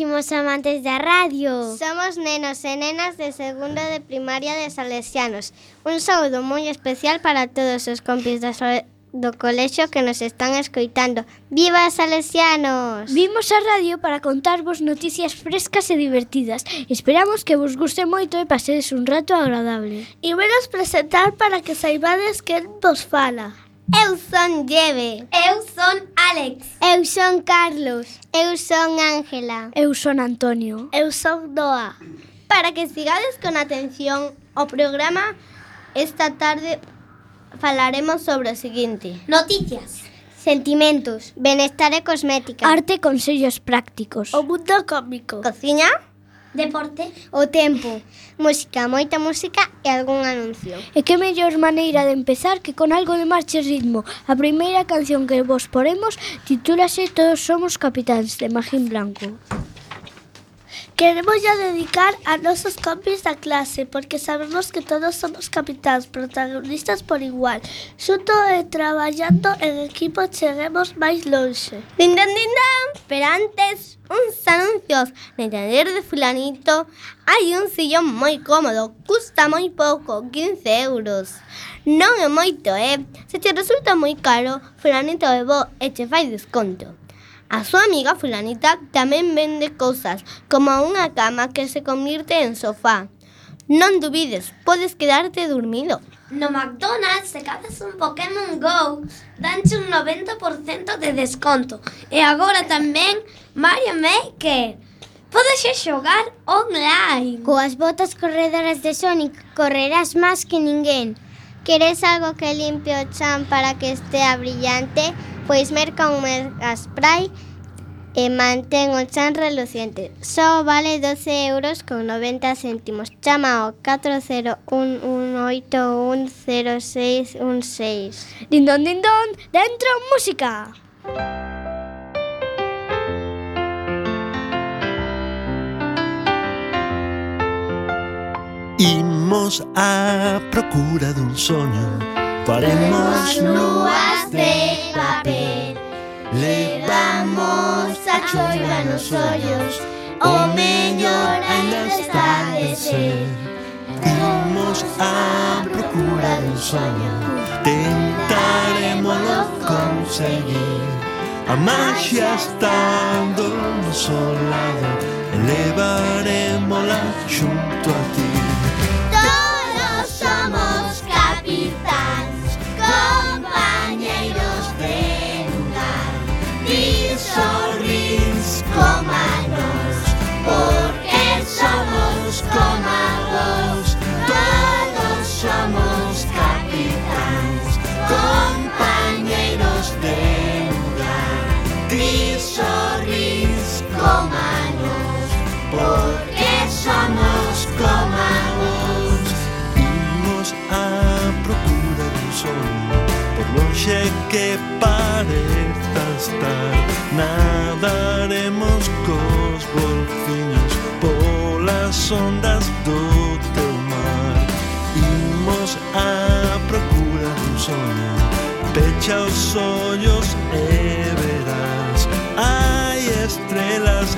queridísimos amantes da radio. Somos nenos e nenas de segundo de primaria de Salesianos. Un saúdo moi especial para todos os compis do, do colexo que nos están escoitando. Viva Salesianos! Vimos a radio para contarvos noticias frescas e divertidas. Esperamos que vos guste moito e pasedes un rato agradable. E venos presentar para que saibades que vos fala. Eu son Lleve. Eu son Alex. Eu son Carlos. Eu son Ángela. Eu son Antonio. Eu son Doa. Para que sigades con atención o programa, esta tarde falaremos sobre o seguinte. Noticias. Sentimentos, benestar e cosmética. Arte e consellos prácticos. O mundo cómico. Cociña. Deporte. O tempo. Música, moita música e algún anuncio. E que mellor maneira de empezar que con algo de marcha e ritmo. A primeira canción que vos poremos titúlase Todos somos capitáns de Magín Blanco. Queremos ya dedicar a nosos compis da clase, porque sabemos que todos somos capitáns, protagonistas por igual. Xunto e traballando en equipo cheguemos máis lonxe. Din, din, din, din. Pero antes, uns anuncios. No taller de fulanito hai un sillón moi cómodo, custa moi pouco, 15 euros. Non é moito, eh? Se te resulta moi caro, fulanito é bo e che fai desconto. A súa amiga fulanita tamén vende cousas, como unha cama que se convirte en sofá. Non dubides, podes quedarte dormido. No McDonald's, se cazas un Pokémon Go, danche un 90% de desconto. E agora tamén Mario Maker. Podes xogar online. Coas botas corredoras de Sonic correrás máis que ninguén. Queres algo que limpie o chan para que estea brillante? pois merca un Mercaspray e mantén o chan reluciente. Só vale 12 euros con 90 céntimos. Chama ao 40118106116. Din don, din don, dentro música. Imos á procura dun soño Faremos nuas veces Levamos a choiva nos ollos O mellor ainda está de ser. Imos a procura dun soño Tentaremoslo conseguir. A magia estando no solado Elevaremola xunto a ti. Por longe que pareza estar. Nadaremos cos golfiños Polas ondas do teu mar. Imos á procura dun soño Pecha os ollos e verás. Hai estrelas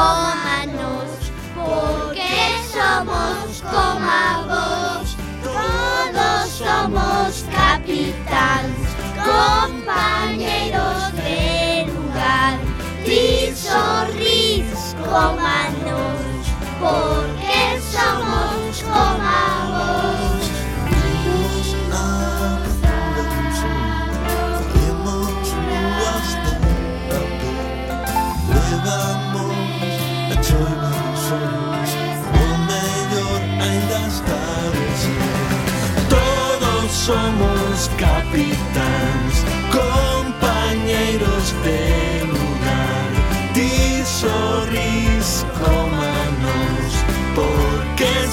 cómanos, porque somos como vos. Todos somos capitáns, compañeros de lugar. Ti sorrís, cómanos, porque somos como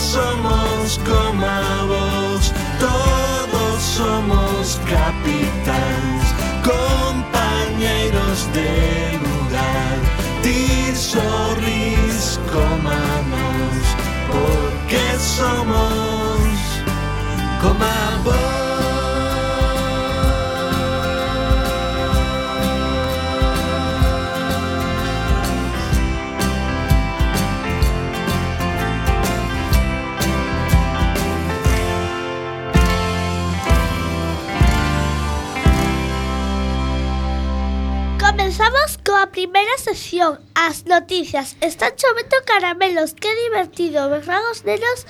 somos comavos, todos somos capitáns, compañeiros de lugar, tisorris comamos, porque somos comavos. Primeira sección, as noticias. Están chovendo caramelos, que divertido, verdad os nenos?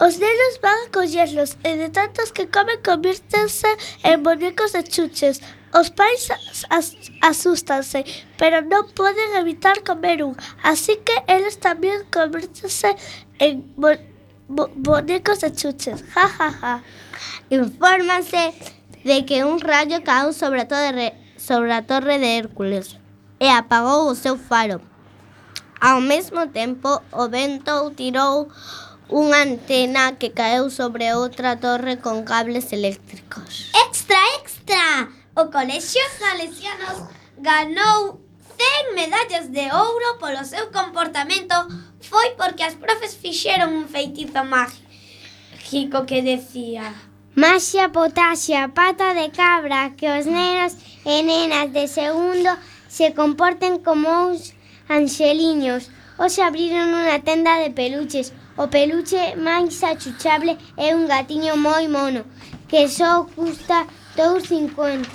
Os nenos van a collerlos e de tantos que comen convírtense en bonecos de chuches. Os pais as, as, asústanse, pero non poden evitar comer un, así que eles tamén convírtense en bo, bo, bonecos de chuches. Ja, ja, ja. Infórmase de que un rayo torre, sobre a torre de Hércules e apagou o seu faro. Ao mesmo tempo, o vento tirou unha antena que caeu sobre outra torre con cables eléctricos. Extra, extra! O Colexio Salesianos ganou 100 medallas de ouro polo seu comportamento foi porque as profes fixeron un feitizo mágico que decía Maxia potaxia, pata de cabra, que os nenos e nenas de segundo se comporten como uns anxeliños. Hoxe abriron unha tenda de peluches. O peluche máis achuchable é un gatiño moi mono, que só custa 2,50.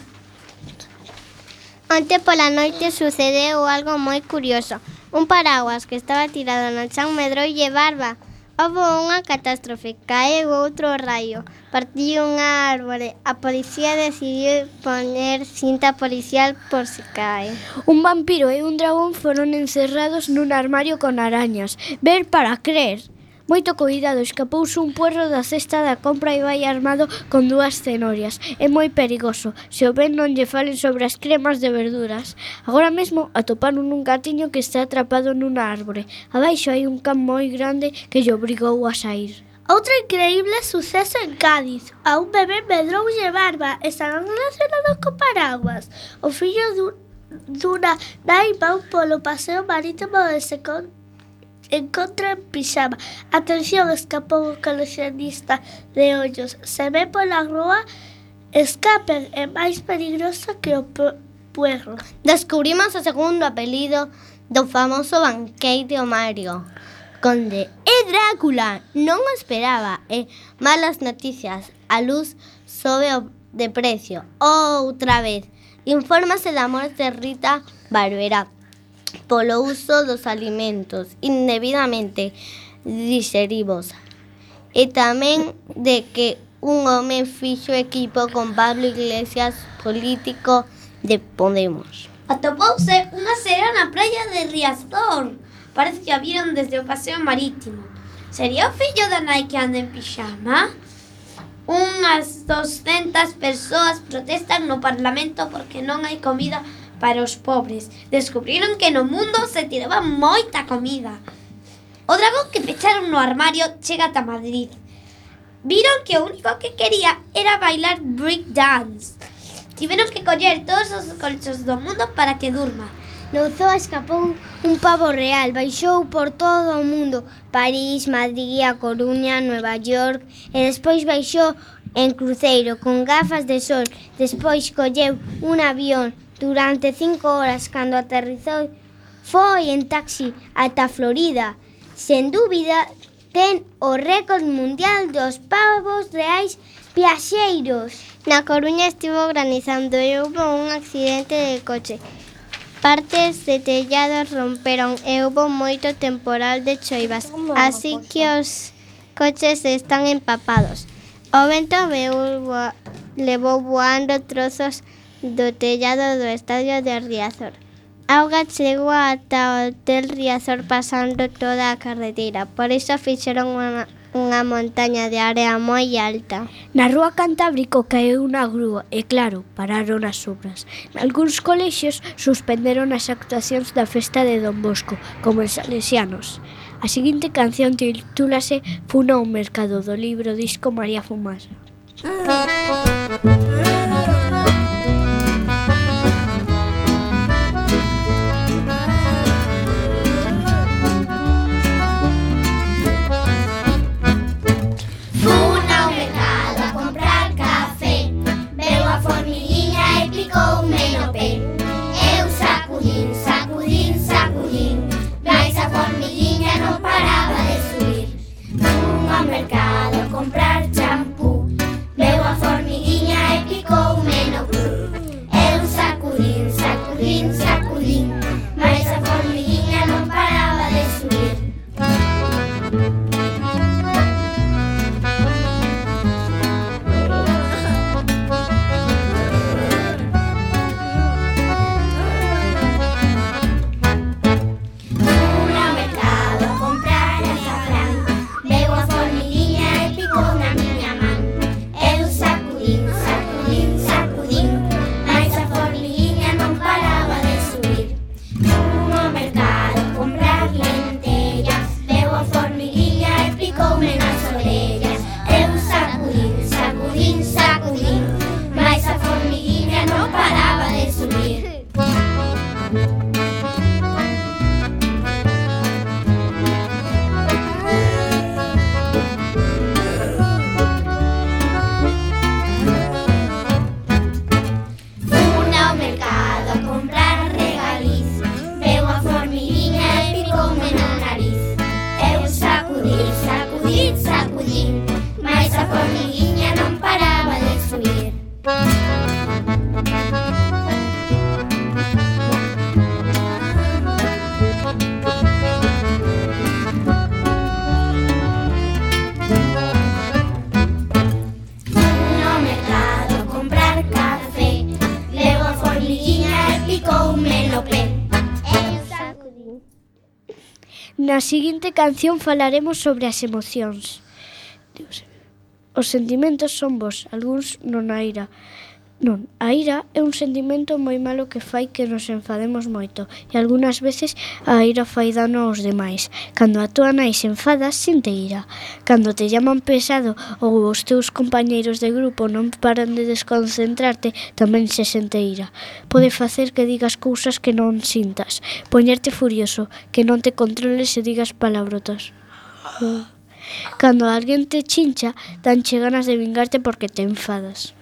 Onte pola noite sucedeu algo moi curioso. Un paraguas que estaba tirado na chan medrou lle barba Houve unha catástrofe, caeu outro raio, partiu unha árbore. A policía decidiu poner cinta policial por se cae. Un vampiro e un dragón foron encerrados nun armario con arañas. Ver para crer. Moito cuidado, escapouse un puerro da cesta da compra e vai armado con dúas cenorias. É moi perigoso, se o ven non lle falen sobre as cremas de verduras. Agora mesmo atoparon un gatiño que está atrapado nunha árbore. Abaixo hai un can moi grande que lle obrigou a sair. Outro increíble suceso en Cádiz. A un bebé medroulle barba e estarán relacionados con paraguas. O fillo dun, dunha nai polo paseo marítimo de Secón con, encontra en pixama. Atención, escapou o coleccionista de ollos. Se ve pola rúa, escapen. É máis peligroso que o pu- puerro. Descubrimos o segundo apelido do famoso banqueiro Mario. Conde e Drácula non esperaba e malas noticias. A luz sobe o de precio. Outra vez. Infórmase da morte de Rita Barberá polo uso dos alimentos indebidamente digerivos e tamén de que un home fixo equipo con Pablo Iglesias, político de Podemos. Atopouse unha cera na praia de Riazor. Parece que a viron desde o paseo marítimo. Sería o fillo da nai que anda en pixama? Unhas 200 persoas protestan no Parlamento porque non hai comida para os pobres. Descubriron que no mundo se tiraba moita comida. O dragón que pecharon no armario chega ata Madrid. Viron que o único que quería era bailar break dance. Tiveron que coller todos os colchos do mundo para que durma. No zoo escapou un pavo real, baixou por todo o mundo, París, Madrid, A Coruña, Nueva York, e despois baixou en cruceiro con gafas de sol, despois colleu un avión Durante cinco horas, cando aterrizou, foi en taxi ata Florida. Sen dúbida, ten o récord mundial dos pavos reais viaxeiros. Na Coruña estivo granizando e houve un accidente de coche. Partes de tellados romperon e houve moito temporal de choivas, así que os coches están empapados. O vento levou voando trozos de do tellado do estadio de Riazor. Auga chegou ata o hotel Riazor pasando toda a carretera, por iso fixeron unha, unha montaña de área moi alta. Na rúa Cantábrico caeu unha grúa e claro, pararon as obras. Nalgúns colexios suspenderon as actuacións da festa de Don Bosco, como en Salesianos. A seguinte canción titúlase Funa o mercado do libro disco María Fumasa. Ah. seguinte canción falaremos sobre as emocións. Os sentimentos son vos, algúns non aira, Non, a ira é un sentimento moi malo que fai que nos enfademos moito e algunhas veces a ira fai dano aos demais. Cando a tua nai se enfada, sinte ira. Cando te llaman pesado ou os teus compañeiros de grupo non paran de desconcentrarte, tamén se sente ira. Pode facer que digas cousas que non sintas, poñerte furioso, que non te controles e digas palabrotas. Ah. Cando alguén te chincha, danche ganas de vingarte porque te enfadas.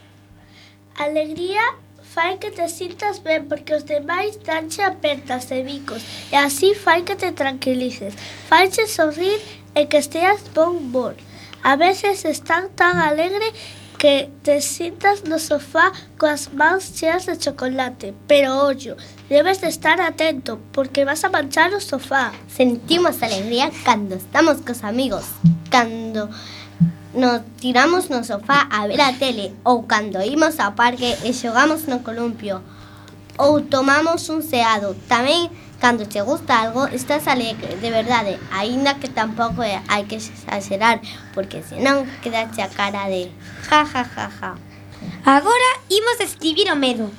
Alegría fai que te sintas ben porque os demais danche apertas e bicos e así fai que te tranquilices. Faiche sorrir e que esteas bon humor. A veces están tan alegre que te sintas no sofá coas mans cheas de chocolate. Pero ollo, debes de estar atento porque vas a manchar o sofá. Sentimos alegría cando estamos cos amigos, cando nos tiramos no sofá a ver a tele ou cando imos ao parque e xogamos no columpio ou tomamos un ceado. Tamén, cando che gusta algo, estás alegre, de verdade, eh. aínda que tampouco eh, hai que exagerar, porque senón quedache a cara de ja ja ja ja. Agora imos escribir o medo.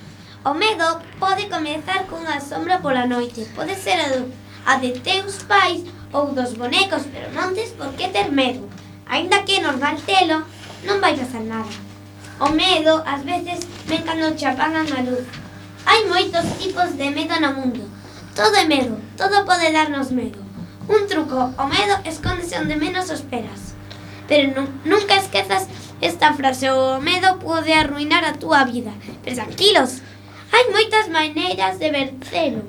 O medo pode comezar cunha sombra pola noite, pode ser a, do, a de teus pais ou dos bonecos, pero non tes por que ter medo. Ainda que normal telo, non vai pasar nada. O medo, ás veces, ven cando te apagan a luz. Hai moitos tipos de medo no mundo. Todo é medo, todo pode darnos medo. Un truco, o medo escóndese onde menos o esperas. Pero nu nunca esquezas esta frase, o medo pode arruinar a túa vida. Pero tranquilos, hai moitas maneiras de vencelo.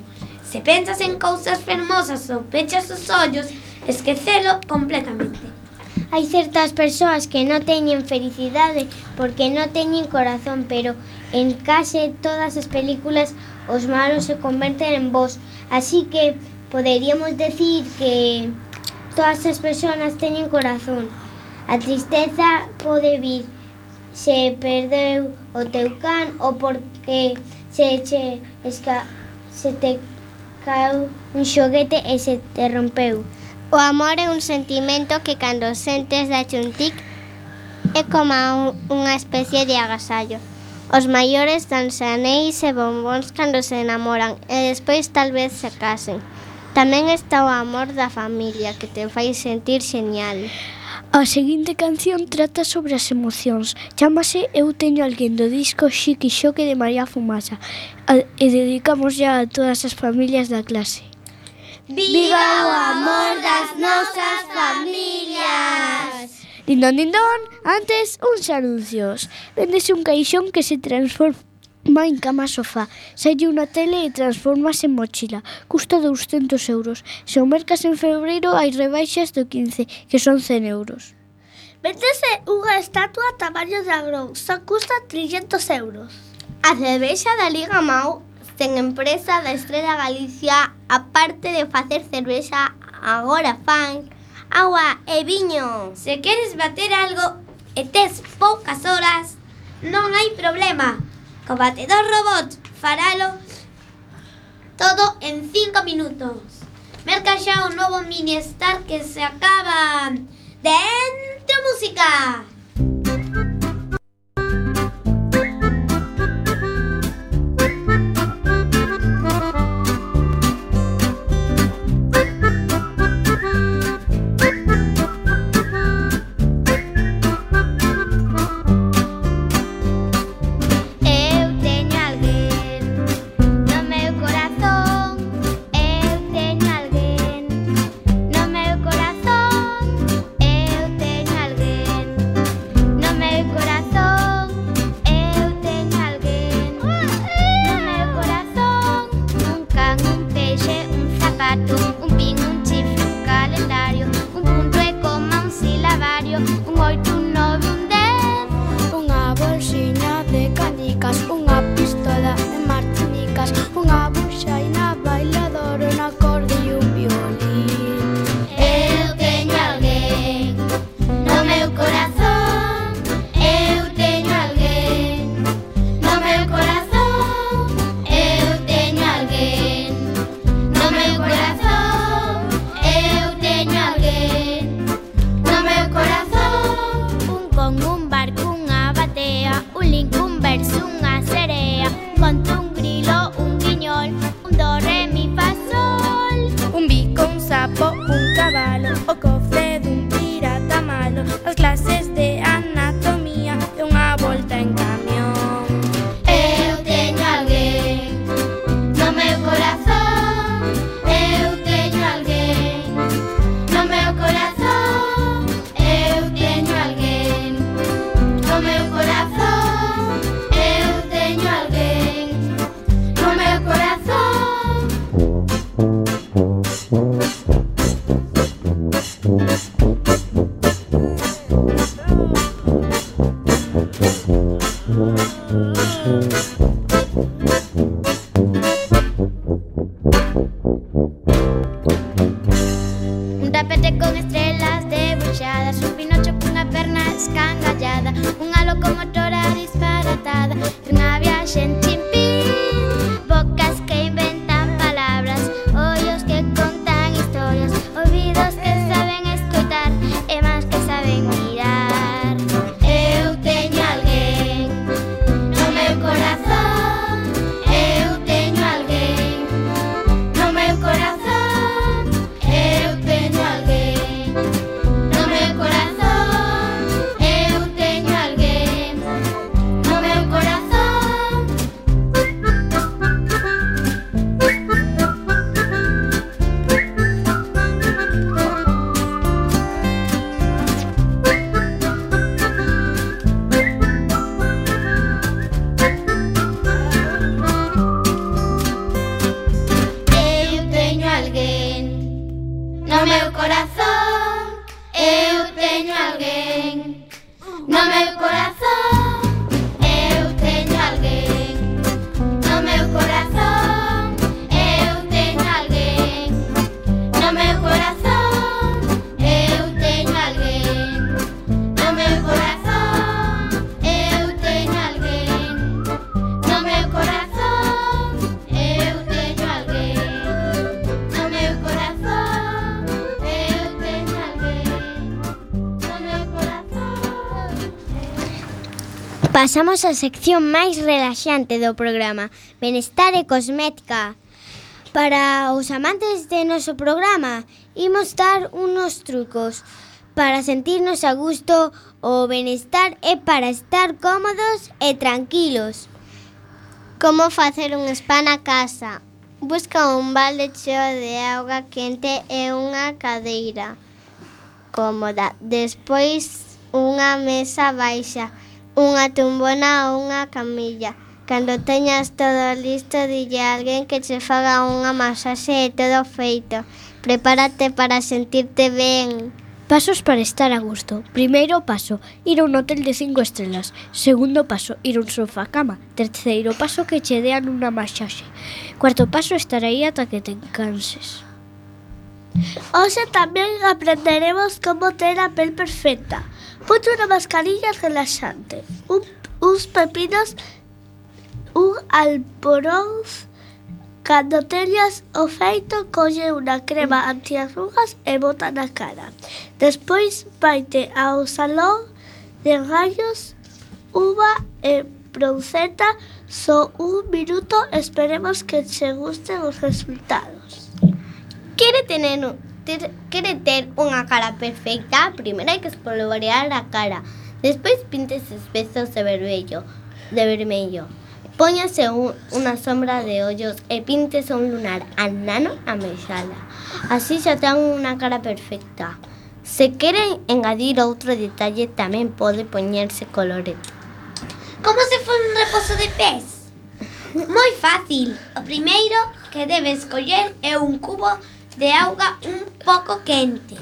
Se pensas en cousas fermosas ou pechas os ollos, esquecelo completamente hai certas persoas que non teñen felicidade porque non teñen corazón, pero en case todas as películas os malos se converten en vos. Así que poderíamos decir que todas as persoas teñen corazón. A tristeza pode vir se perdeu o teu can ou porque se che esca, se te caeu un xoguete e se te rompeu. O amor é un sentimento que cando sentes dache un tic é como unha especie de agasallo. Os maiores dan anéis e bombóns cando se enamoran e despois tal vez se casen. Tamén está o amor da familia que te fai sentir genial. A seguinte canción trata sobre as emocións. Chámase Eu teño alguén do disco Xiqui Xoque de María Fumasa e dedicámoslle a todas as familias da clase. Viva o amor das nosas familias! Dindón, dindón, antes uns anuncios. Vendese un caixón que se transforma en cama sofá. Selle unha tele e transformase en mochila. Custa 200 euros. Se o mercas en febreiro hai rebaixas do 15, que son 100 euros. Véndese unha estatua tamaño dragón, só custa 300 euros. A cervexa da Liga Mau sen empresa da Estrela Galicia, aparte de facer cervexa, agora fan agua e viño. Se queres bater algo e tes poucas horas, non hai problema. Co batedor robot faralo todo en 5 minutos. Merca xa o novo mini star que se acaba dentro música. Pasamos á sección máis relaxante do programa, Benestar e Cosmética. Para os amantes de noso programa, imos dar unos trucos para sentirnos a gusto o benestar e para estar cómodos e tranquilos. Como facer un spa na casa? Busca un balde cheo de auga quente e unha cadeira cómoda. Despois unha mesa baixa unha tumbona ou unha camilla. Cando teñas todo listo, dille a alguén que che faga unha masaxe e todo feito. Prepárate para sentirte ben. Pasos para estar a gusto. Primeiro paso, ir a un hotel de cinco estrelas. Segundo paso, ir a un sofá cama. Terceiro paso, que che dean unha masaxe. Cuarto paso, estar aí ata que te canses. Hoxe tamén aprenderemos como ter a pel perfecta. Ponte unha mascarilla relaxante, un, uns pepinos, un alboróns, cando teñas o feito, colle unha crema antiarrugas e bota na cara. Despois vaite ao salón de rayos, uva e bronceta, só un minuto esperemos que che gusten os resultados. Quere tener ter, quere ter unha cara perfecta, primeiro hai que espolvorear a cara. Despois pintes os pezos de vermello, de vermello. Póñase un, unha sombra de ollos e pintes un lunar anano a mexala. Así xa ten unha cara perfecta. Se queren engadir outro detalle, tamén pode poñerse colorete. Como se foi un reposo de pés? Moi fácil. O primeiro que debes coller é un cubo de auga un pouco quente.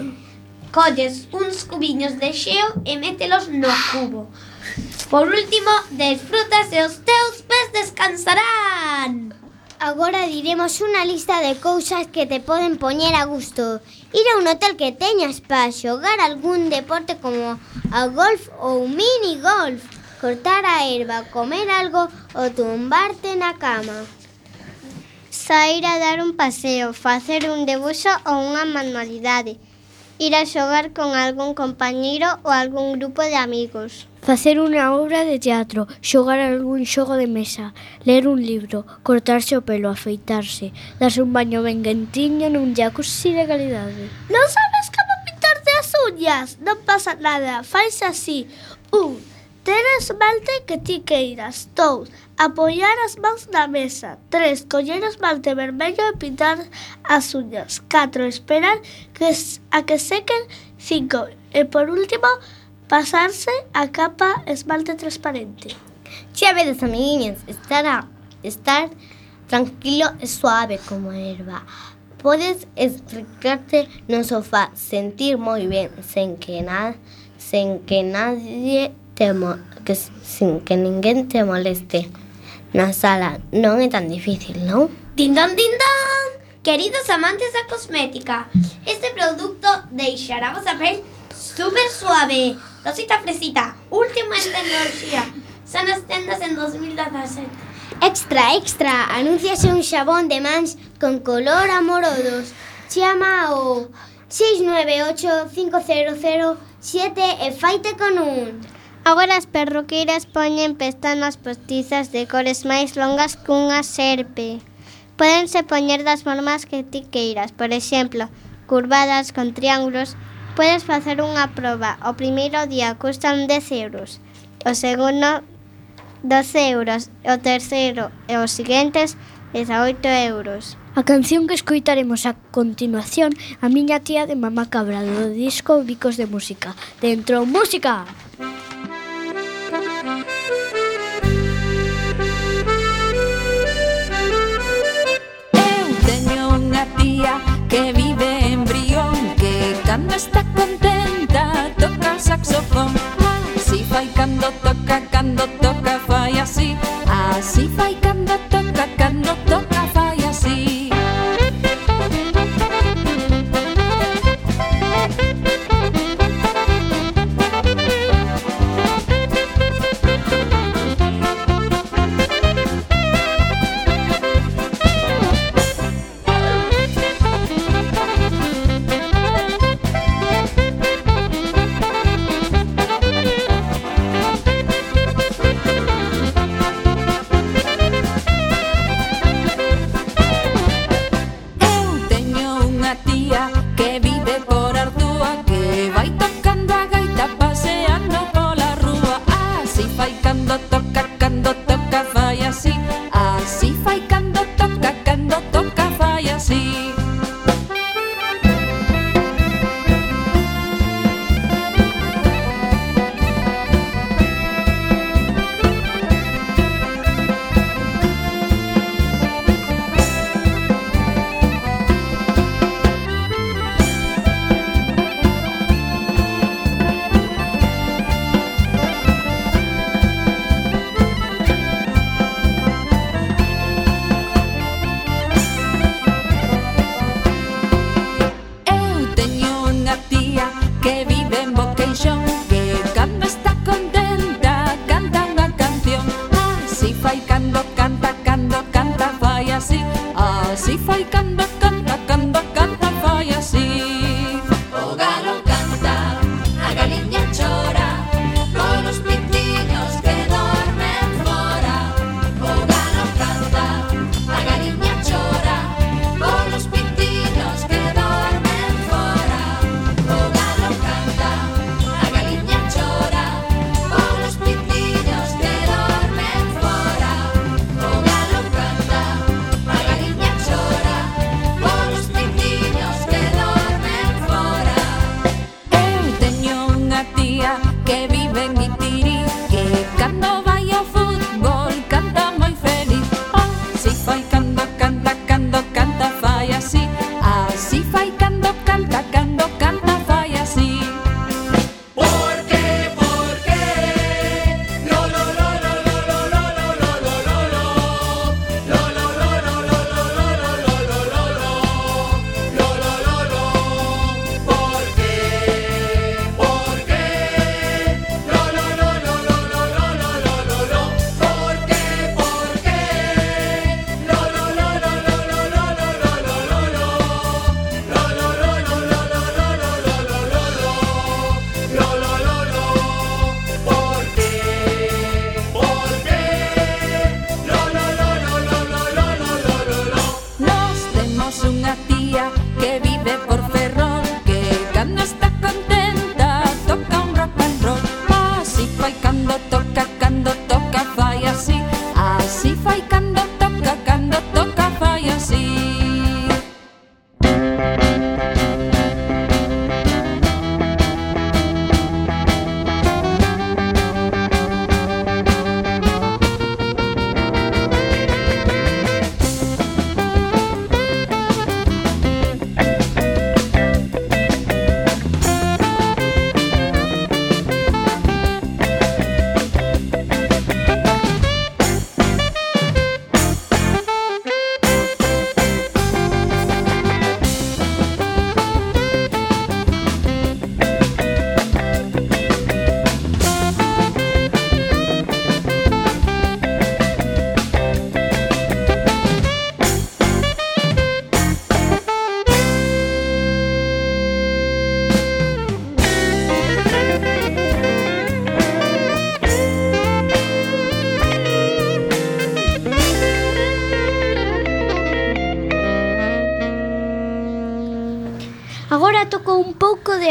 Colles uns cubiños de xeo e mételos no cubo. Por último, desfrutas e os teus pés descansarán. Agora diremos unha lista de cousas que te poden poñer a gusto. Ir a un hotel que teñas para xogar algún deporte como a golf ou mini golf, cortar a erva, comer algo ou tumbarte na cama saír a dar un paseo, facer un debuxo ou unha manualidade, ir a xogar con algún compañeiro ou algún grupo de amigos. Facer unha obra de teatro, xogar algún xogo de mesa, ler un libro, cortarse o pelo, afeitarse, darse un baño ben quentiño nun jacuzzi de calidade. Non sabes como pintarte as uñas? Non pasa nada, fais así. Un, ter esmalte que ti queiras. Dous, apoiar as mãos na mesa. Tres, coller esmalte vermello e pintar as uñas. Catro, esperar que a que sequen. Cinco, e por último, pasarse a capa esmalte transparente. Xa vedes, amiguiñas, estar, a, estar tranquilo e suave como erva. Podes estricarte no sofá, sentir moi ben, sen que nada, sen que nadie te mo, que, sin que ninguén te moleste. na sala. Non é tan difícil, non? Tindón, tindón! Queridos amantes da cosmética, este produto deixará a vosa pel super suave, Rosita fresita, última en tecnoloxía. Son as tendas en 2017. Extra, extra, anúnciase un xabón de mans con color amorodos. Chama o 6985007 e faite con un. Agora as perruqueiras poñen pestanas postizas de cores máis longas cunha serpe. Pódense poñer das formas que ti queiras, por exemplo, curvadas con triángulos. Podes facer unha proba. O primeiro día custan 10 euros, o segundo 12 euros, o terceiro e os seguintes 18 euros. A canción que escoitaremos a continuación a miña tía de Mamá Cabra do disco Bicos de Música. Dentro, música! Música! alegría que vive en Brión Que cando está contenta toca o saxofón. Así fai cando toca, cando toca fai así Así fai cando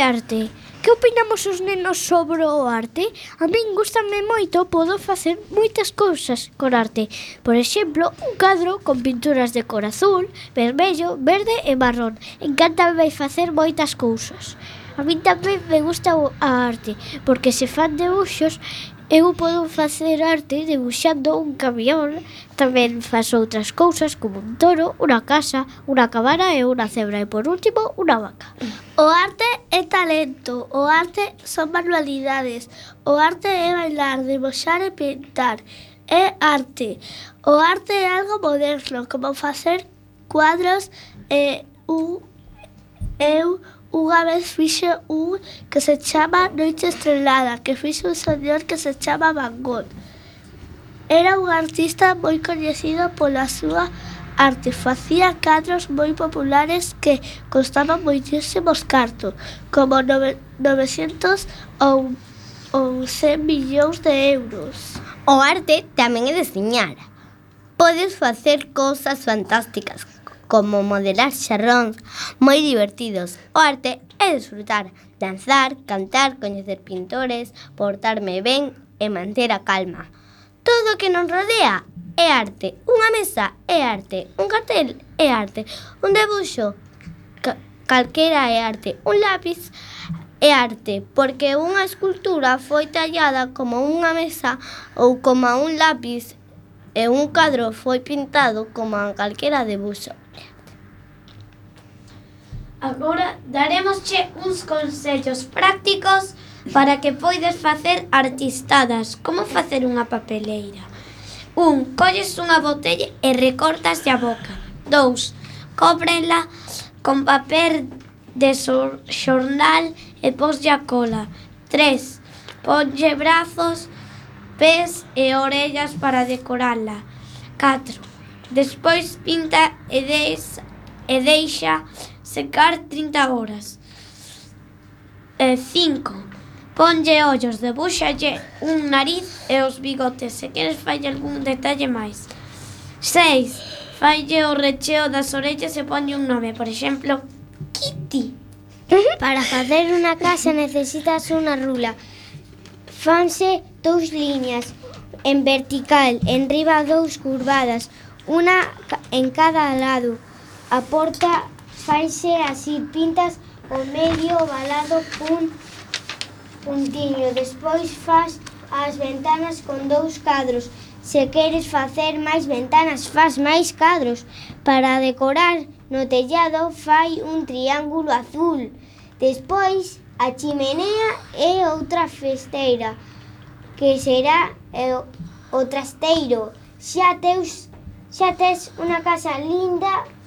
arte. Que opinamos os nenos sobre o arte? A min gustame moito, podo facer moitas cousas con arte. Por exemplo, un cadro con pinturas de cor azul, vermello, verde e marrón. Encantame facer moitas cousas. A min tamén me gusta a arte, porque se fan debuxos Eu podo facer arte debuxando un camión, tamén faço outras cousas como un toro, unha casa, unha cabana e unha cebra e por último unha vaca. O arte é talento, o arte son manualidades, o arte é bailar, debuxar e pintar, é arte. O arte é algo moderno, como facer cuadros e un, eu Unha vez fixe un que se chama Noite Estrelada, que fixo un señor que se chama Van Gogh. Era un artista moi coñecido pola súa arte. Facía cadros moi populares que costaban moitísimos cartos, como 900 ou, ou 100 millóns de euros. O arte tamén é deseñar. Podes facer cousas fantásticas, como modelar xarrón, moi divertidos. O arte é disfrutar, danzar, cantar, coñecer pintores, portarme ben e manter a calma. Todo o que nos rodea é arte. Unha mesa é arte, un cartel é arte, un debuxo ca calquera é arte, un lápiz é arte, porque unha escultura foi tallada como unha mesa ou como un lápiz e un cadro foi pintado como calquera debuxo. Agora daremosche uns consellos prácticos para que poides facer artistadas, como facer unha papeleira. 1. Colles unha botella e recortas a boca. 2. Cóbrela con papel de xornal e poslle a cola. 3. Ponlle brazos, pés e orellas para decorala. 4. Despois pinta e, des, e deixa secar 30 horas. E 5. Ponlle ollos, debúxalle un nariz e os bigotes, se queres falle algún detalle máis. 6. Falle o recheo das orellas e ponlle un nome, por exemplo, Kitty. Para facer unha casa necesitas unha rula. Fanse dous liñas en vertical, en riba dous curvadas, unha en cada lado. A porta faise así, pintas o medio ovalado cun puntiño, despois faz as ventanas con dous cadros. Se queres facer máis ventanas, faz máis cadros. Para decorar no tellado fai un triángulo azul. Despois a chimenea é outra festeira, que será eh, o trasteiro. Xa teus xa tes unha casa linda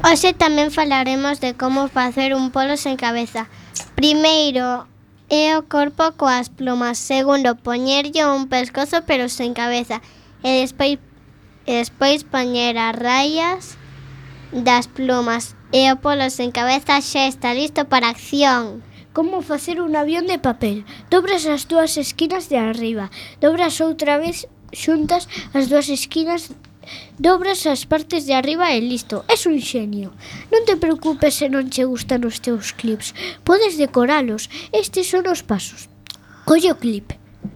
Hoxe tamén falaremos de como facer un polo sen cabeza. Primeiro, é o corpo coas plumas. Segundo, poñerlle un pescozo pero sen cabeza. E despois, e despois poñer as rayas das plumas. E o polo sen cabeza xa está listo para acción. Como facer un avión de papel. Dobras as túas esquinas de arriba. Dobras outra vez xuntas as dúas esquinas dobras as partes de arriba e listo. Es un xenio. Non te preocupes se non che gustan os teus clips. Podes decoralos. Estes son os pasos. Colle o clip.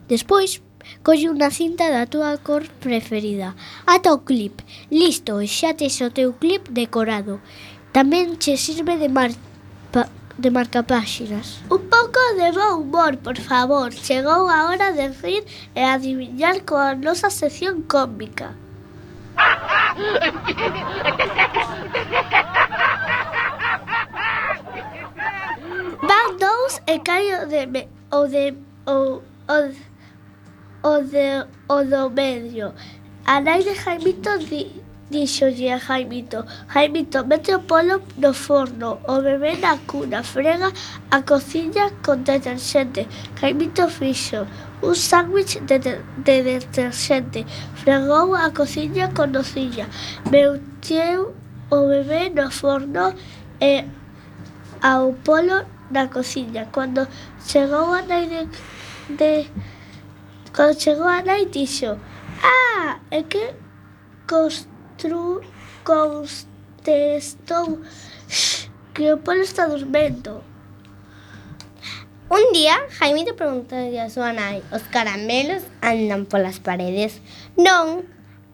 Despois, colle unha cinta da túa cor preferida. Ata o clip. Listo, xa tes o teu clip decorado. Tamén che sirve de marpa de marcapáxinas. Un pouco de bo humor, por favor. Chegou a hora de rir e adivinar coa nosa sección cómica. Van dous e cae o de me, o de o, o, o de o do medio. A nai de Jaimito di, Dixolle a Jaimito, Jaimito, mete o polo no forno, o bebé na cuna, frega a cociña con deterxente. Jaimito fixo, un sándwich de, de deterxente, fregou a cociña con nocilla. Meuteu o bebé no forno e ao polo na cociña. Cando chegou a nai de, de cando chegou a nai dixo Ah, é que constru, contestou que o polo está dormendo. Un día, Jaimito preguntou a súa nai, os caramelos andan polas paredes? Non.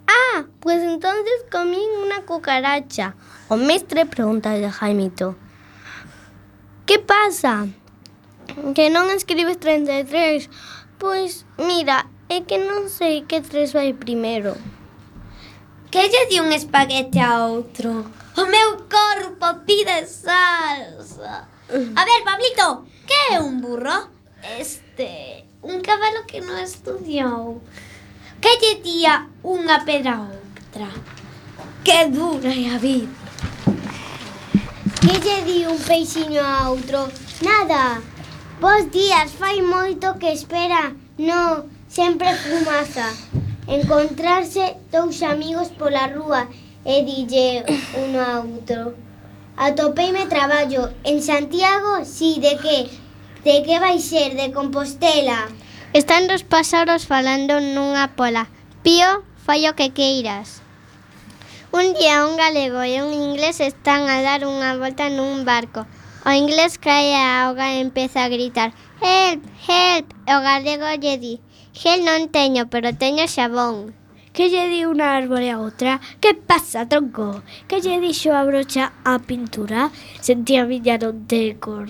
Ah, pois pues entonces comín unha cucaracha. O mestre pregunta a Jaimito. Que pasa? Que non escribes 33? Pois, mira, é que non sei que tres vai primeiro. Que lle di un espaguete a outro? O meu corpo pide salsa. A ver, Pablito, Que é un burro? Este, un cabalo que non estudiou. Que lle día unha pedra a outra? Que dura é a vida. Que lle di un peixiño a outro? Nada. Vos días fai moito que espera. No, sempre fumaza. Encontrarse dous amigos pola rúa e dille un a outro. Atopeime traballo en Santiago, si de que De que vai ser de Compostela? Están dos pásaros falando nunha pola. Pío, fai o que queiras. Un día un galego e un inglés están a dar unha volta nun barco. O inglés cae a auga e empeza a gritar Help, help, o galego lle di Gel non teño, pero teño xabón que lle di unha árbore a outra Que pasa, tronco? Que lle dixo a brocha a pintura? Sentía miña non ter cor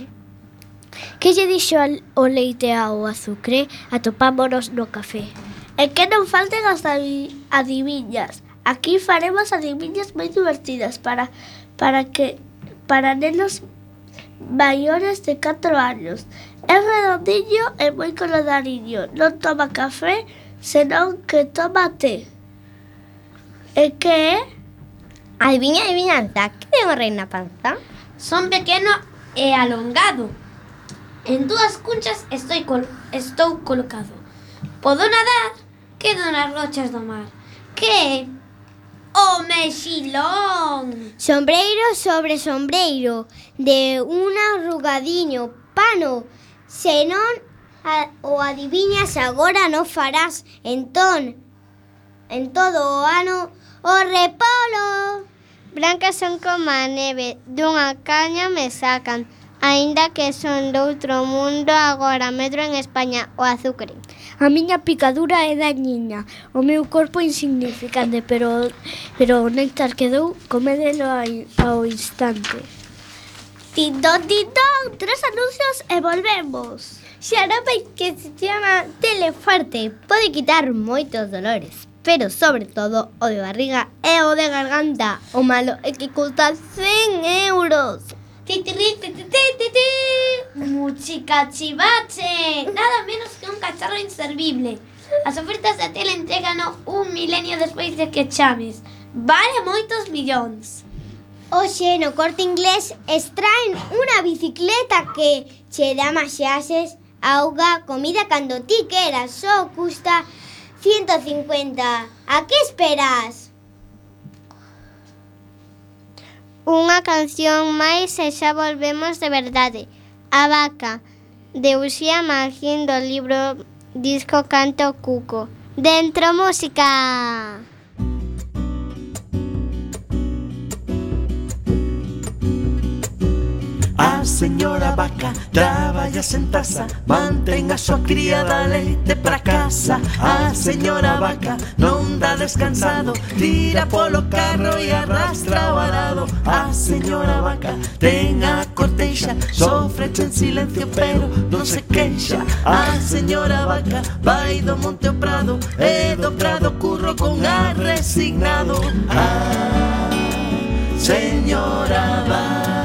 Que lle dixo o leite ao azucre? Atopámonos no café. E que non falten as adiviñas. Aquí faremos adiviñas moi divertidas para para que para nenos maiores de 4 anos. É redondiño e moi coloradiño. Non toma café, senón que toma té. E que é? Adivinha, adivinhanza, que ten o rei na panza? Son pequeno e alongado. En dúas cunchas estoy col estou colocado. Podo nadar, quedo nas rochas do mar. Que é? O mexilón. Sombreiro sobre sombreiro, de un arrugadiño pano, senón a, o adiviñas agora non farás entón en todo o ano o repolo. Brancas son como a neve, dunha caña me sacan, Aínda que son doutro mundo, agora medro en España o azucre. A miña picadura é dañina, o meu corpo insignificante, pero, pero o néctar que dou comedelo ao instante. Tindón, tindón, tres anuncios e volvemos. Xarope que se chama Teleforte pode quitar moitos dolores, pero sobre todo o de barriga e o de garganta. O malo é que custa 100 euros. Ti, ti, ti, ti, ti, ti, ti. Muchica chivache. Nada menos que un cacharro inservible. As ofertas da tele entregano un milenio despois de que chames. Vale moitos millóns. Oxe, no corte inglés extraen unha bicicleta que che dá masaxes, auga, comida cando ti queras, só custa 150. A que esperas? Unha canción máis e xa volvemos de verdade. A vaca, de Uxía Magín do libro Disco Canto Cuco. Dentro música! señora vaca Traballa sen taza Mantén a súa criada leite para casa. A señora vaca non dá descansado Tira polo carro e arrastra o arado A ah, señora vaca ten a corteixa Sofre en silencio pero non se queixa A ah, señora vaca vai do monte ao prado E do prado curro con ar resignado. A señora vaca.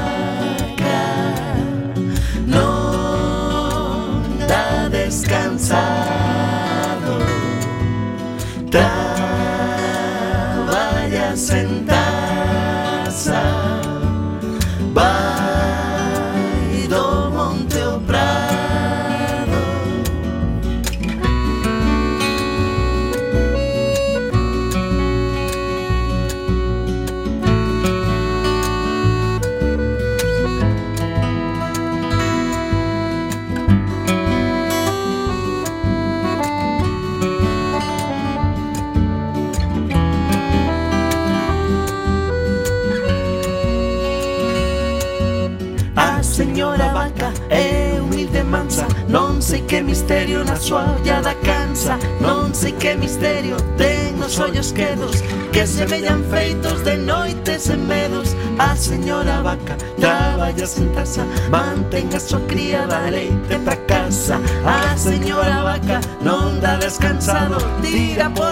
señora vaca, traballas en taza, mantenga a súa criada leite para casa. A ah, señora vaca non dá descansado, tira por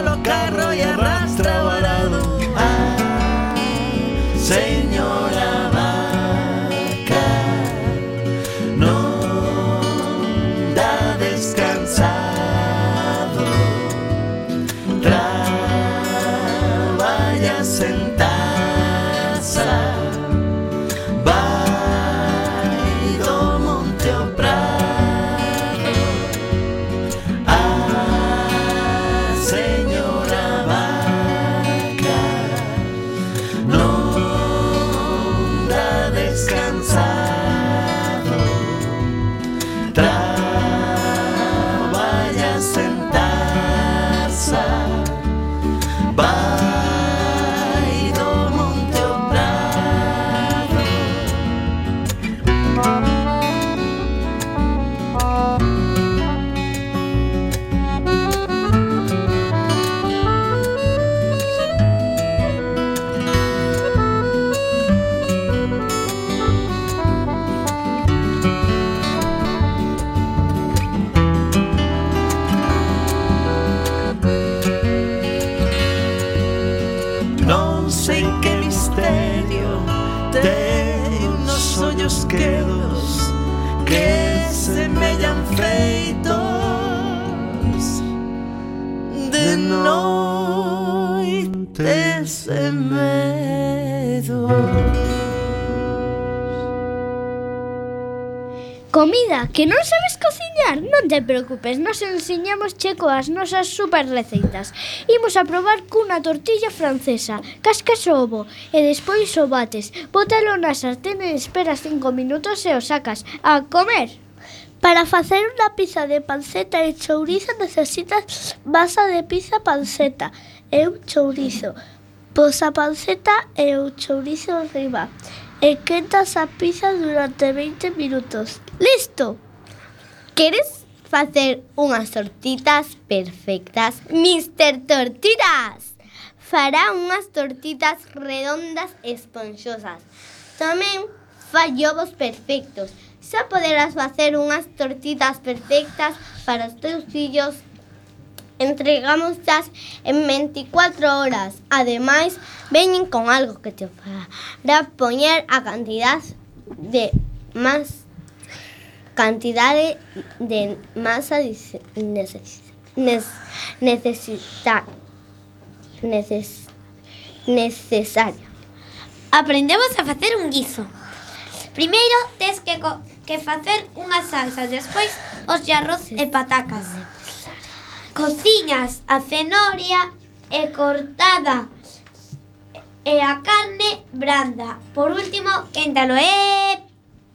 Non te preocupes, nos enseñamos che coas nosas super receitas. Imos a probar cunha tortilla francesa. Cascas o ovo e despois o bates. Bótalo na sartén e esperas 5 minutos e o sacas. A comer! Para facer unha pizza de panceta e chourizo necesitas masa de pizza panceta e un chourizo. Pos a panceta e o chourizo arriba. E quentas a pizza durante 20 minutos. ¡Listo! Queres facer unhas tortitas perfectas. Mister Tortitas fará unhas tortitas redondas esponxosas. Tamén fai ovos perfectos. Xa poderás facer unhas tortitas perfectas para os teus fillos. Entregamos xas en 24 horas. Ademais, veñen con algo que te fará poñer a cantidad de máis cantidade de masa necesita, neces, necesaria. Aprendemos a facer un guiso. Primeiro tes que, co, que facer unha salsa, despois os xarros e patacas. Cociñas a cenoria e cortada e a carne branda. Por último, quéntalo e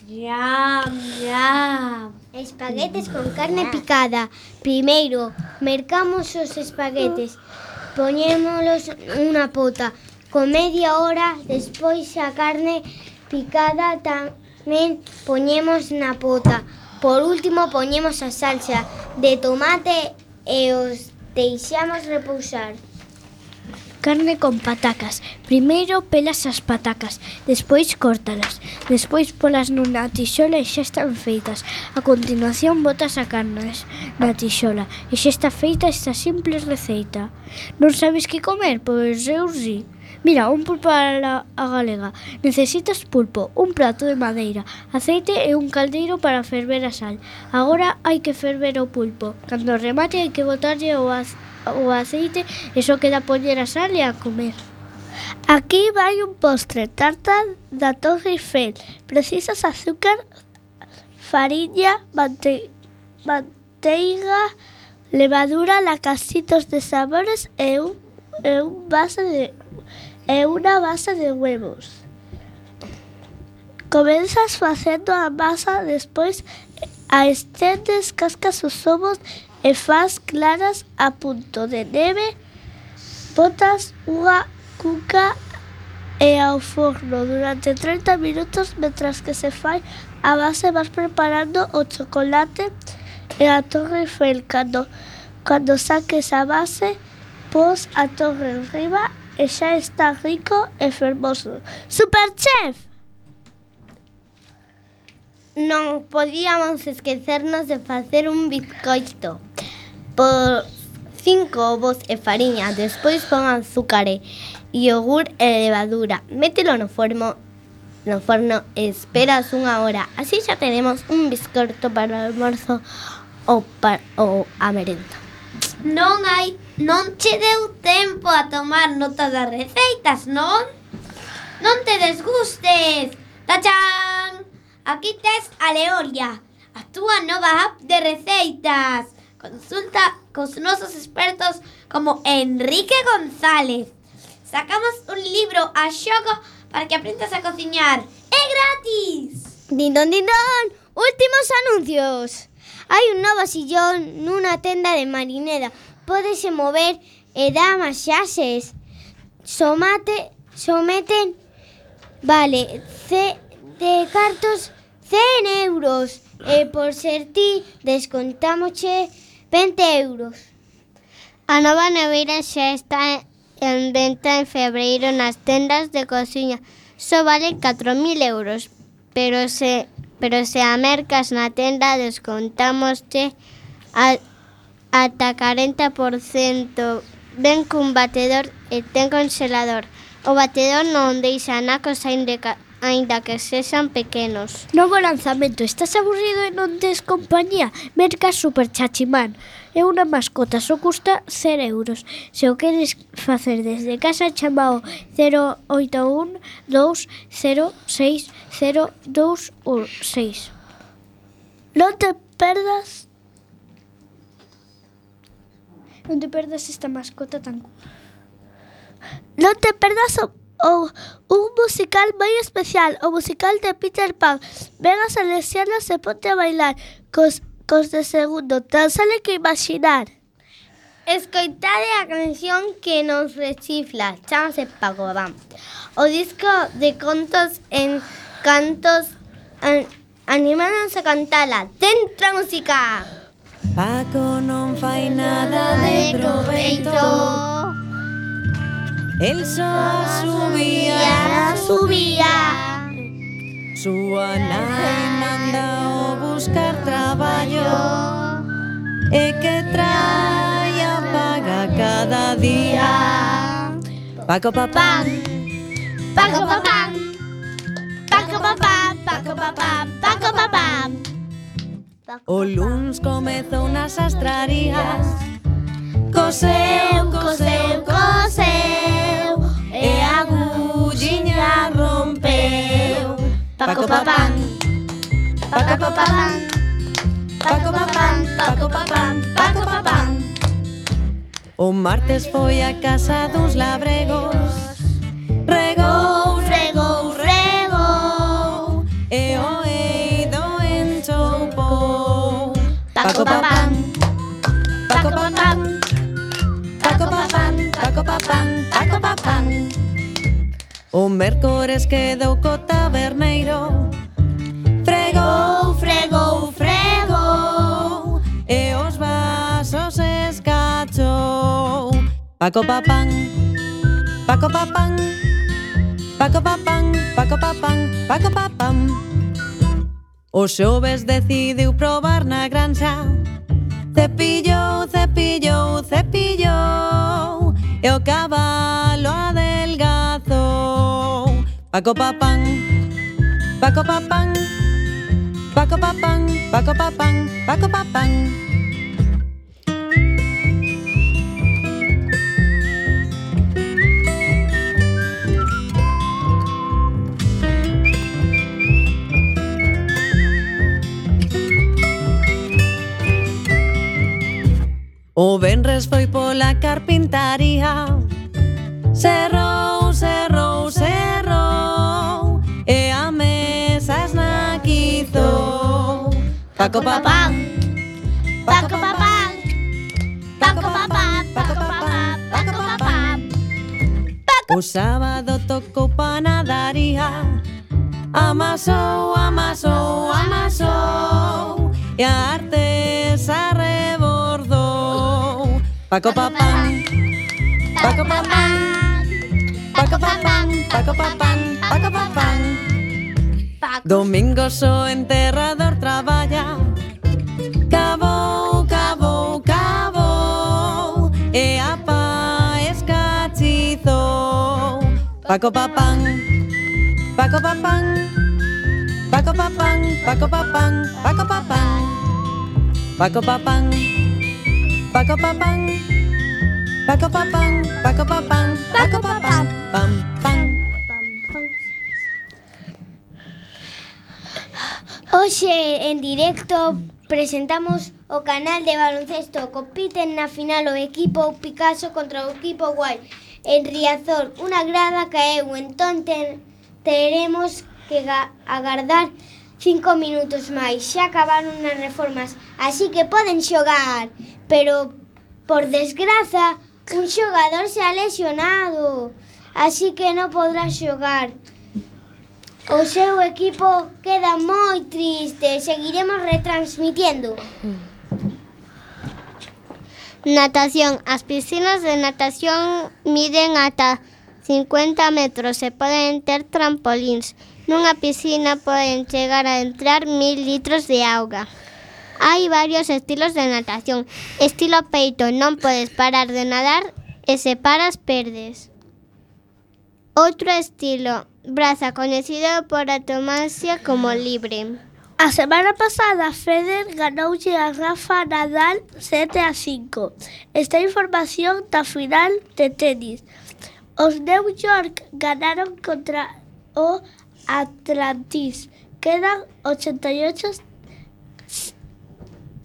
Yam, yam. Espaguetes con carne picada. Primeiro, mercamos os espaguetes. Poñémolos unha pota. Con media hora, despois a carne picada tamén poñemos na pota. Por último, poñemos a salsa de tomate e os deixamos repousar. Carne con patacas. Primeiro pelas as patacas, despois córtalas, despois polas nunha tixola e xa están feitas. A continuación botas a carne na tixola e xa está feita esta simple receita. Non sabes que comer? Pois eu si. Sí. Mira, un pulpo a, a galega. Necesitas pulpo, un prato de madeira, aceite e un caldeiro para ferver a sal. Agora hai que ferver o pulpo. Cando remate hai que botarlle o azeite o aceite e só queda poñer a sal e a comer. Aquí vai un postre, tarta da Torre Eiffel. Precisas azúcar, fariña, mante manteiga, levadura, lacasitos de sabores e un, e un base de e unha base de huevos. Comenzas facendo a masa, despois a estendes, cascas os ovos e faz claras a punto de neve, botas unha cuca e ao forno durante 30 minutos mentras que se fai a base vas preparando o chocolate e a torre Eiffel cando, cando saques a base pos a torre riba e xa está rico e fermoso. Superchef! Non podíamos esquecernos de facer un bizcoito. Por 5 ovos e fariña, despois pon azúcar e yogur e levadura. Mételo no forno no forno e esperas unha hora. Así xa tenemos un biscoito para o almorzo ou, para, ou a merenda. Non hai, non che deu tempo a tomar nota das receitas, non? Non te desgustes. Tachán! Aquí tes a Leoria, a túa nova app de receitas. Consulta cos nosos expertos como Enrique González. Sacamos un libro a xogo para que aprendas a cociñar. É gratis! Dindon, dindon, últimos anuncios. Hai un novo sillón nunha tenda de Marineda. Pódese mover e dá masaxes. Somate, someten, vale, ce, de cartos 100 euros. E por ser ti, descontamoche 20 euros. A nova neveira xa está en venta en febreiro nas tendas de cociña. Só vale 4.000 euros, pero se, pero se a mercas na tenda descontamosche a, ata 40%. Ven cun batedor e ten congelador. O batedor non deixa nacos aínde aínda que sexan pequenos. Novo lanzamento estás aburrido e non tes compañía, Merca Super Chachimán. É unha mascota, só custa 0 euros. Se o queres facer desde casa, chamao 081 206 0216. Non te perdas Non te perdas esta mascota tan... Non te perdas o o un musical moi especial, o musical de Peter Pan. Ven as salesianas e ponte a bailar, cos, cos de segundo, tan sale que imaginar. Escoitade a canción que nos rechifla, chamase Pagobán. O disco de contos en cantos an, animanos a cantala. Dentro música! Paco non fai nada de proveito. El sol subía, subía. Súa nai manda o buscar traballo E que trae a paga cada día. Paco papá, Paco papán Paco papán, Paco papán, Paco papán O luns comezou nas astrarías. Coseu, coseu, coseu. Paco Papán. Paco Papán. Paco Papán, Paco Papán, Paco Papán. O martes foi a casa duns labregos. Regou, regou, regou. E o eido enchoupou. Paco Papán. Paco Papán. Paco Papán, Paco Papán, Paco Papán. O mércores quedou co terneiro Fregou, fregou, fregou E os vasos escachou. Paco papán, Paco papán Paco papán, Paco papán, Paco papán. O xoves decidiu probar na granxa. Cepillou, cepillou, cepillou E o cabalo adelgazou. Paco papán, Paco papán. Paco papán, Paco papán, Paco papán. O Benres foi pola carpintaría cerrou, cerrou Paco Papá. Paco Papá. Paco Papá. Paco Papá. Paco Papá. O sábado tocou panadaría. Amasou, amasou, amasou. E a arte se rebordou. Paco Papá. Paco Papá. Paco Papá. Paco Papá. Paco Papá. Domingo só enterrado Paco papán Paco papán Paco papán Paco papán Paco papán Paco papán Paco papán Paco papán Paco papán Paco papán Pam pam Hoxe en directo presentamos o canal de baloncesto Compiten na final o equipo Picasso contra o equipo Guay En Riazor unha grada caeu, entón ten, teremos que agardar cinco minutos máis. Xa acabaron as reformas, así que poden xogar. Pero, por desgraza, un xogador se ha lesionado, así que non podrá xogar. O seu equipo queda moi triste. Seguiremos retransmitiendo. Mm. Natación. As piscinas de natación miden ata 50 metros e poden ter trampolíns. Nunha piscina poden chegar a entrar mil litros de auga. Hai varios estilos de natación. Estilo peito, non podes parar de nadar e se paras perdes. Outro estilo, braza, coñecido por atomasia como libre. A semana pasada, Federer ganoulle a Rafa Nadal 7 a 5. Esta información da final de tenis. Os New York ganaron contra o Atlantis. Quedan 88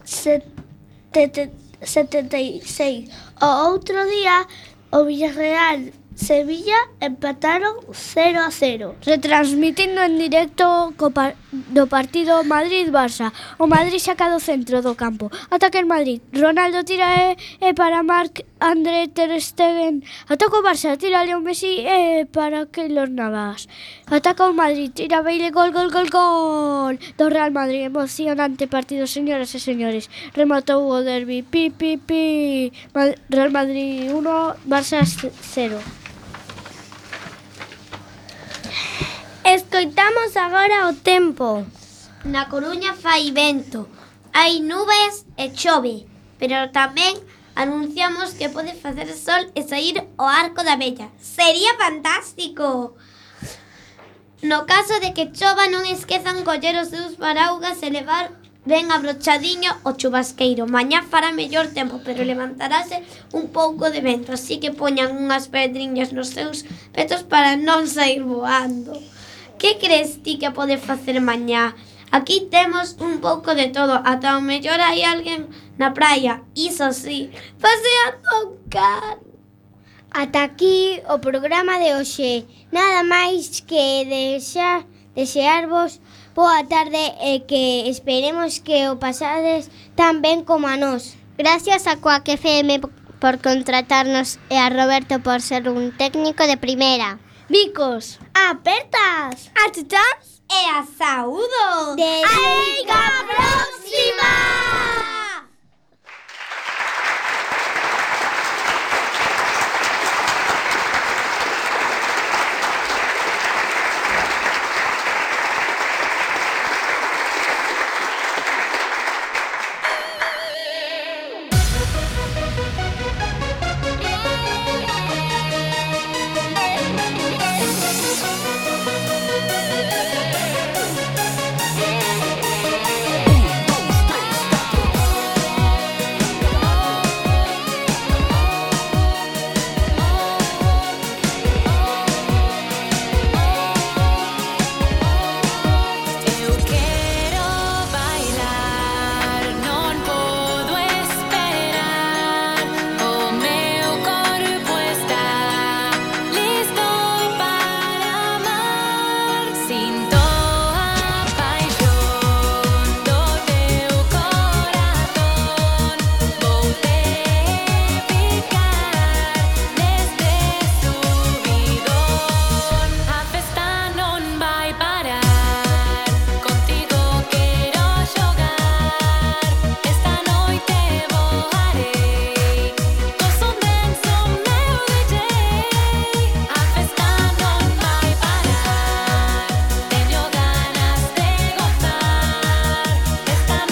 sete- 76. O outro día, o Villarreal Sevilla empataron 0 a 0. Retransmitindo en directo co par do partido Madrid-Barça. O Madrid saca do centro do campo. Ataque en Madrid. Ronaldo tira e, e para Marc André Ter Stegen. Ataca o Barça, tira Leo Messi e para Keylor Navas. Ataca o Madrid, tira Bale, gol, gol, gol, gol. Do Real Madrid, emocionante partido, señoras e señores. Rematou o derbi, pi, pi, pi. Real Madrid 1, Barça 0. Escoitamos agora o tempo. Na Coruña fai vento, hai nubes e chove, pero tamén anunciamos que pode facer sol e sair o arco da vella. Sería fantástico! No caso de que chova non esquezan coller os seus paraugas e levar ben abrochadiño o chubasqueiro. Mañá fará mellor tempo, pero levantarase un pouco de vento, así que poñan unhas pedriñas nos seus petos para non sair voando. Que crees ti que pode facer mañá? Aquí temos un pouco de todo, ata o mellor hai alguén na praia, iso sí, paseando un can. Ata aquí o programa de hoxe. Nada máis que deixar, desearvos boa tarde e que esperemos que o pasades tan ben como a nós. Gracias a Coac FM por contratarnos e a Roberto por ser un técnico de primeira bicos, apertas, achuchas e a saúdo De Até a próxima!